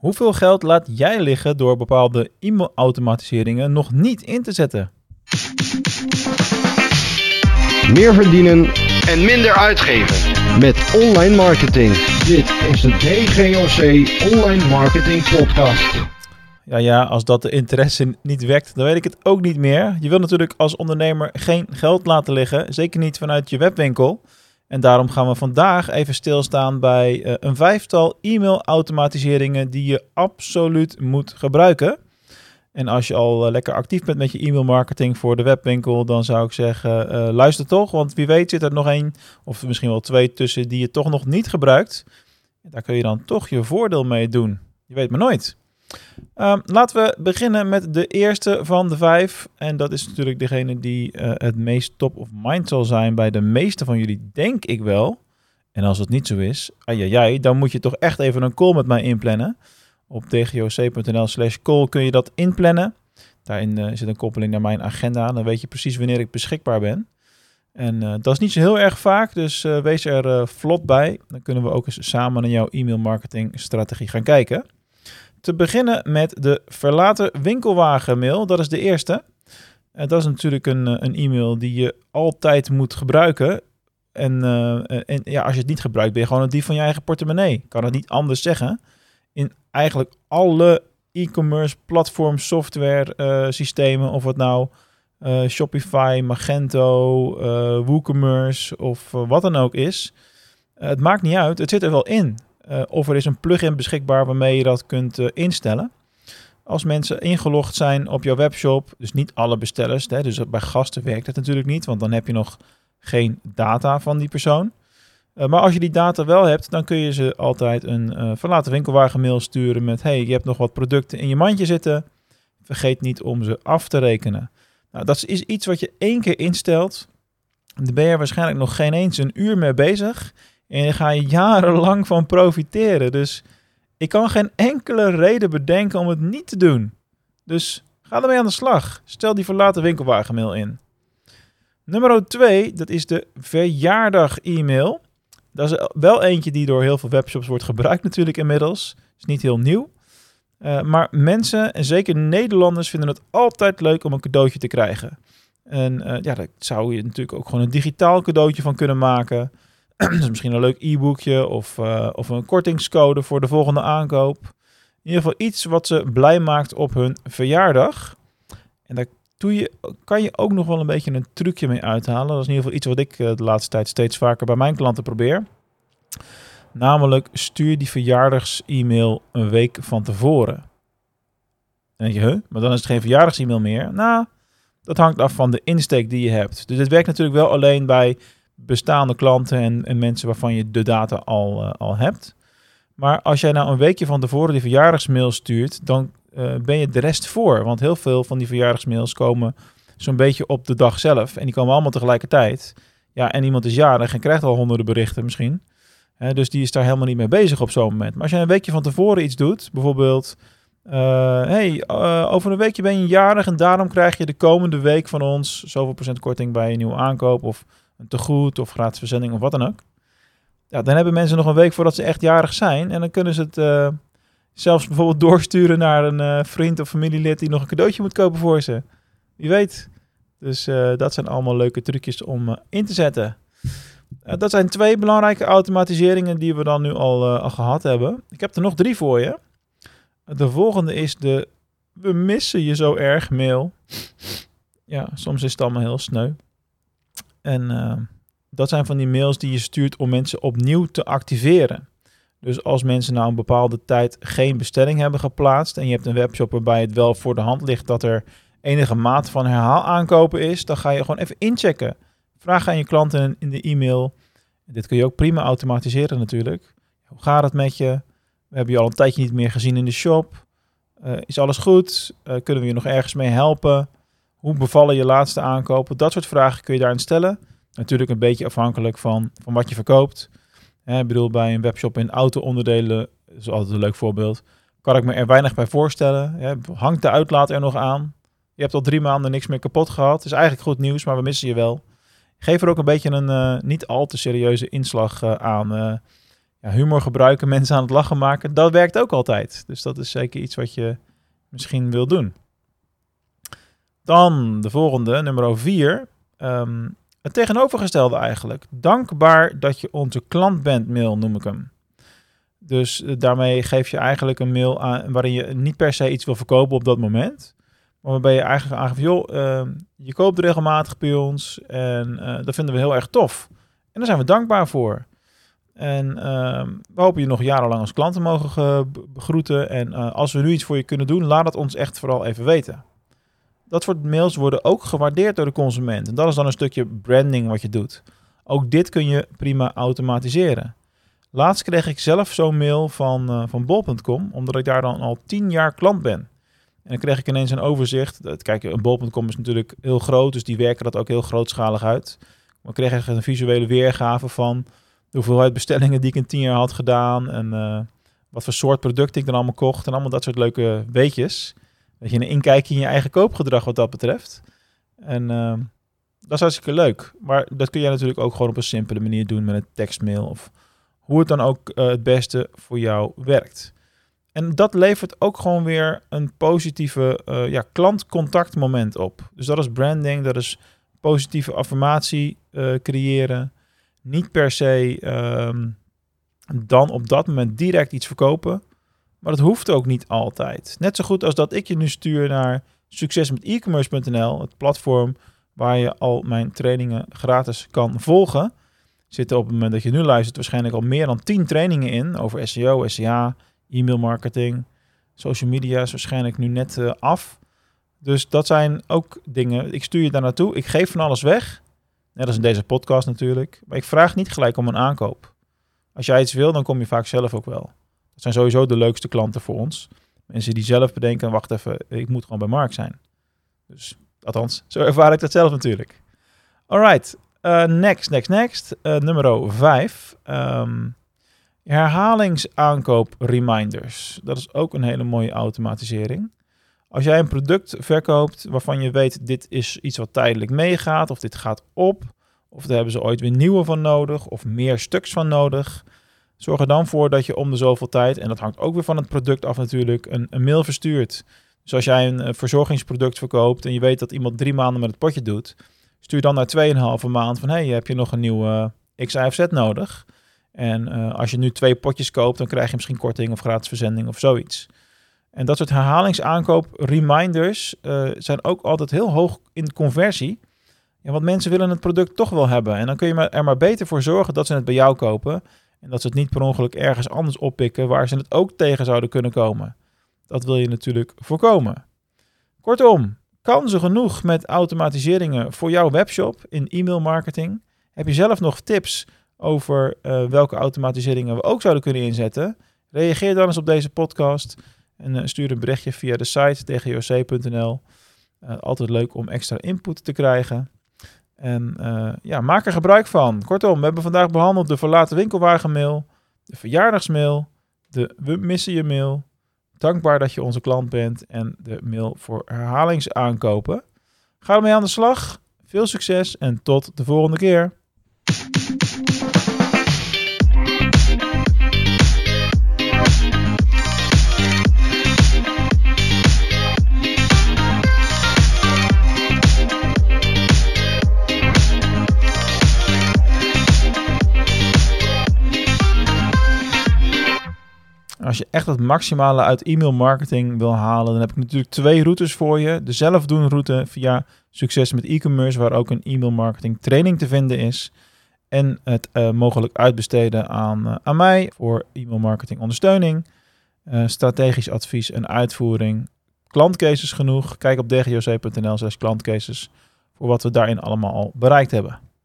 Hoeveel geld laat jij liggen door bepaalde e-mailautomatiseringen nog niet in te zetten? Meer verdienen en minder uitgeven. met online marketing. Dit is de DGOC Online Marketing Podcast. Ja, ja, als dat de interesse niet wekt, dan weet ik het ook niet meer. Je wil natuurlijk als ondernemer geen geld laten liggen, zeker niet vanuit je webwinkel. En daarom gaan we vandaag even stilstaan bij eh, een vijftal e-mailautomatiseringen die je absoluut moet gebruiken. En als je al eh, lekker actief bent met je e-mailmarketing voor de webwinkel, dan zou ik zeggen, eh, luister toch. Want wie weet zit er nog één of misschien wel twee tussen die je toch nog niet gebruikt. Daar kun je dan toch je voordeel mee doen. Je weet maar nooit. Ehm, laten we beginnen met de eerste van de vijf. En dat is natuurlijk degene die eh, het meest top of mind zal zijn bij de meeste van jullie, denk ik wel. En als het niet zo is, ai, dan moet je toch echt even een call met mij inplannen. Op dgoc.nl slash call kun je dat inplannen. Daarin eh, zit een koppeling naar mijn agenda. Dan weet je precies wanneer ik beschikbaar ben. En eh, dat is niet zo heel erg vaak, dus wees er vlot bij. Dan kunnen we ook eens samen naar jouw e-mail marketing strategie gaan kijken. Te beginnen met de verlaten winkelwagen mail. Dat is de eerste. Eh, dat is natuurlijk een, eh, een e-mail die je altijd moet gebruiken. En, eh, en ja, als je het niet gebruikt, ben je gewoon een dief van je eigen portemonnee. Ik kan het niet anders zeggen. In eigenlijk alle e-commerce platform software systemen, of het nou eh, Shopify, Magento, WooCommerce of wat dan ook is. Het maakt niet uit, het zit er wel in. Eh, of er is een plugin beschikbaar waarmee je dat kunt eh, instellen. Als mensen ingelogd zijn op jouw webshop, dus niet alle bestellers, hè, dus bij gasten werkt het natuurlijk niet, want dan heb je nog geen data van die persoon. Eh, maar als je die data wel hebt, dan kun je ze altijd een verlaten winkelwagen mail sturen met hey, je hebt nog wat producten in je mandje zitten. Vergeet niet om ze af te rekenen. Nou, dat is iets wat je één keer instelt. Daar ben je waarschijnlijk nog geen eens een uur mee bezig. En daar ga je jarenlang van profiteren. Dus ik kan geen enkele reden bedenken om het niet te doen. Dus ga ermee aan de slag. Stel die verlaten winkelwagenmail in. Nummer 2, dat is de verjaardag-e-mail. Dat is wel eentje die door heel veel webshops wordt gebruikt natuurlijk inmiddels. Is niet heel nieuw. Uh, maar mensen, en zeker Nederlanders, vinden het altijd leuk om een cadeautje te krijgen. En uh, ja, daar zou je natuurlijk ook gewoon een digitaal cadeautje van kunnen maken. dus misschien een leuk e-boekje of, uh, of een kortingscode voor de volgende aankoop. In ieder geval iets wat ze blij maakt op hun verjaardag. En daar doe je, kan je ook nog wel een beetje een trucje mee uithalen. Dat is in ieder geval iets wat ik de laatste tijd steeds vaker bij mijn klanten probeer. Namelijk stuur die verjaardags-e-mail een week van tevoren. Dan denk je, huh? Maar dan is het geen verjaardags-e-mail meer. Nou, dat hangt af van de insteek die je hebt. Dus dit werkt natuurlijk wel alleen bij bestaande klanten en, en mensen waarvan je de data al, uh, al hebt. Maar als jij nou een weekje van tevoren die verjaardagsmail stuurt, dan uh, ben je de rest voor. Want heel veel van die verjaardagsmails komen zo'n beetje op de dag zelf. En die komen allemaal tegelijkertijd. Ja, en iemand is jarig en krijgt al honderden berichten misschien. Dus die is daar helemaal niet mee bezig op zo'n moment. Maar als je een weekje van tevoren iets doet, bijvoorbeeld... Uh, hey, over een weekje ben je jarig en daarom krijg je de komende week van ons zoveel procent korting bij een nieuwe aankoop of een tegoed of gratis verzending of wat dan ook. Ja, dan hebben mensen nog een week voordat ze echt jarig zijn en dan kunnen ze het uh, zelfs bijvoorbeeld doorsturen naar een uh, vriend of familielid die nog een cadeautje moet kopen voor ze. Wie weet. Dus uh, dat zijn allemaal leuke trucjes om in te zetten. Dat zijn twee belangrijke automatiseringen die we dan nu al, al gehad hebben. Ik heb er nog drie voor je. De volgende is de we missen je zo erg mail. Ja, soms is het allemaal heel sneu. En uh, dat zijn van die mails die je stuurt om mensen opnieuw te activeren. Dus als mensen nou een bepaalde tijd geen bestelling hebben geplaatst en je hebt een webshop waarbij het wel voor de hand ligt dat er enige maat van herhaal aankopen is, dan ga je gewoon even inchecken. Vraag aan je klanten in de e-mail. Dit kun je ook prima automatiseren natuurlijk. Hoe gaat het met je? We hebben je al een tijdje niet meer gezien in de shop. Uh, is alles goed? Uh, kunnen we je nog ergens mee helpen? Hoe bevallen je laatste aankopen? Dat soort vragen kun je daarin stellen. Natuurlijk een beetje afhankelijk van, van wat je verkoopt. Ik bedoel, bij een webshop in auto-onderdelen, is altijd een leuk voorbeeld, kan ik me er weinig bij voorstellen. Hangt de uitlaat er nog aan? Je hebt al drie maanden niks meer kapot gehad. Is eigenlijk goed nieuws, maar we missen je wel. Geef er ook een beetje een uh, niet al te serieuze inslag uh, aan. Uh, ja, humor gebruiken, mensen aan het lachen maken, dat werkt ook altijd. Dus dat is zeker iets wat je misschien wil doen. Dan de volgende, nummer 4. Ehm, het tegenovergestelde eigenlijk. Dankbaar dat je onze klant bent mail, noem ik hem. Dus eh, daarmee geef je eigenlijk een mail aan waarin je niet per se iets wil verkopen op dat moment. Maar waarbij je eigenlijk aangeeft, joh, ehm, je koopt regelmatig bij ons en eh, dat vinden we heel erg tof. En daar zijn we dankbaar voor. En ehm, we hopen je nog jarenlang als klant te mogen ge- begroeten. En eh, als we nu iets voor je kunnen doen, laat het ons echt vooral even weten. Dat soort mails worden ook gewaardeerd door de consument. En dat is dan een stukje branding wat je doet. Ook dit kun je prima automatiseren. Laatst kreeg ik zelf zo'n mail van, eh, van bol.com, omdat ik daar dan al tien jaar klant ben. En dan kreeg ik ineens een overzicht. Dat- Kijk, bol.com is natuurlijk heel groot, dus die werken dat ook heel grootschalig uit. Maar ik kreeg echt een visuele weergave van de hoeveelheid bestellingen die ik in tien jaar had gedaan. En eh, wat voor soort producten ik dan allemaal kocht. En allemaal dat soort leuke weetjes. Dat je een inkijkje in je eigen koopgedrag wat dat betreft. En eh, dat is hartstikke leuk. Maar dat kun jij natuurlijk ook gewoon op een simpele manier doen met een tekstmail. Of hoe het dan ook eh, het beste voor jou werkt. En dat levert ook gewoon weer een positieve eh ja, klantcontactmoment op. Dus dat is branding, dat is positieve affirmatie eh, creëren. Niet per se ehm, dan op dat moment direct iets verkopen. Maar dat hoeft ook niet altijd. Net zo goed als dat ik je nu stuur naar succesmetecommerce.nl, het platform waar je al mijn trainingen gratis kan volgen. Zitten op het moment dat je nu luistert waarschijnlijk al meer dan 10 trainingen in over SEO, SEA, e-mail marketing, social media is waarschijnlijk nu net eh, af. Dus dat zijn ook dingen. Ik stuur je daar naartoe. Ik geef van alles weg. Net als in deze podcast natuurlijk. Maar ik vraag niet gelijk om een aankoop. Als jij iets wil, dan kom je vaak zelf ook wel. Zijn sowieso de leukste klanten voor ons. Mensen die zelf bedenken, wacht even, ik moet gewoon bij Mark zijn. Dus althans, zo ervaar ik dat zelf natuurlijk. Alright, eh, next, next, next. Eh, nummer 5. herhalingsaankoop reminders. Dat is ook een hele mooie automatisering. Als jij een product verkoopt waarvan je weet dit is iets wat tijdelijk meegaat of dit gaat op of daar hebben ze ooit weer nieuwe van nodig of meer stuks van nodig. Zorg er dan voor dat je om de zoveel tijd, en dat hangt ook weer van het product af natuurlijk, een, een mail verstuurt. Dus als jij een eh, verzorgingsproduct verkoopt en je weet dat iemand drie maanden met het potje doet, stuur dan na 2,5 maand van hey, heb je nog een nieuwe X, Y of Z nodig? En uh, als je nu twee potjes koopt, dan krijg je misschien korting of gratis verzending of zoiets. En dat soort herhalingsaankoop reminders uh, zijn ook altijd heel hoog in conversie. Ja, want mensen willen het product toch wel hebben. En dan kun je er maar beter voor zorgen dat ze het bij jou kopen. En dat ze het niet per ongeluk ergens anders oppikken waar ze het ook tegen zouden kunnen komen. Dat wil je natuurlijk voorkomen. Kortom, kansen genoeg met automatiseringen voor jouw webshop in e-mail marketing. Heb je zelf nog tips over uh, welke automatiseringen we ook zouden kunnen inzetten? Reageer dan eens op deze podcast en uh, stuur een berichtje via de site tgoc.nl. Uh, altijd leuk om extra input te krijgen. En uh, ja, maak er gebruik van. Kortom, we hebben vandaag behandeld de verlaten winkelwagenmail, de verjaardagsmail, de we missen je mail, dankbaar dat je onze klant bent en de mail voor herhalingsaankopen. Ga ermee aan de slag. Veel succes en tot de volgende keer. Als je echt het maximale uit e-mail marketing wil halen, dan heb ik natuurlijk twee routes voor je. De zelfdoen route via Succes met e-commerce, waar ook een e-mail marketing training te vinden is. En het uh, mogelijk uitbesteden aan, uh, aan mij voor e-mail marketing ondersteuning, uh, strategisch advies en uitvoering. Klantcases genoeg. Kijk op dgoc.nl slash klantcases voor wat we daarin allemaal al bereikt hebben.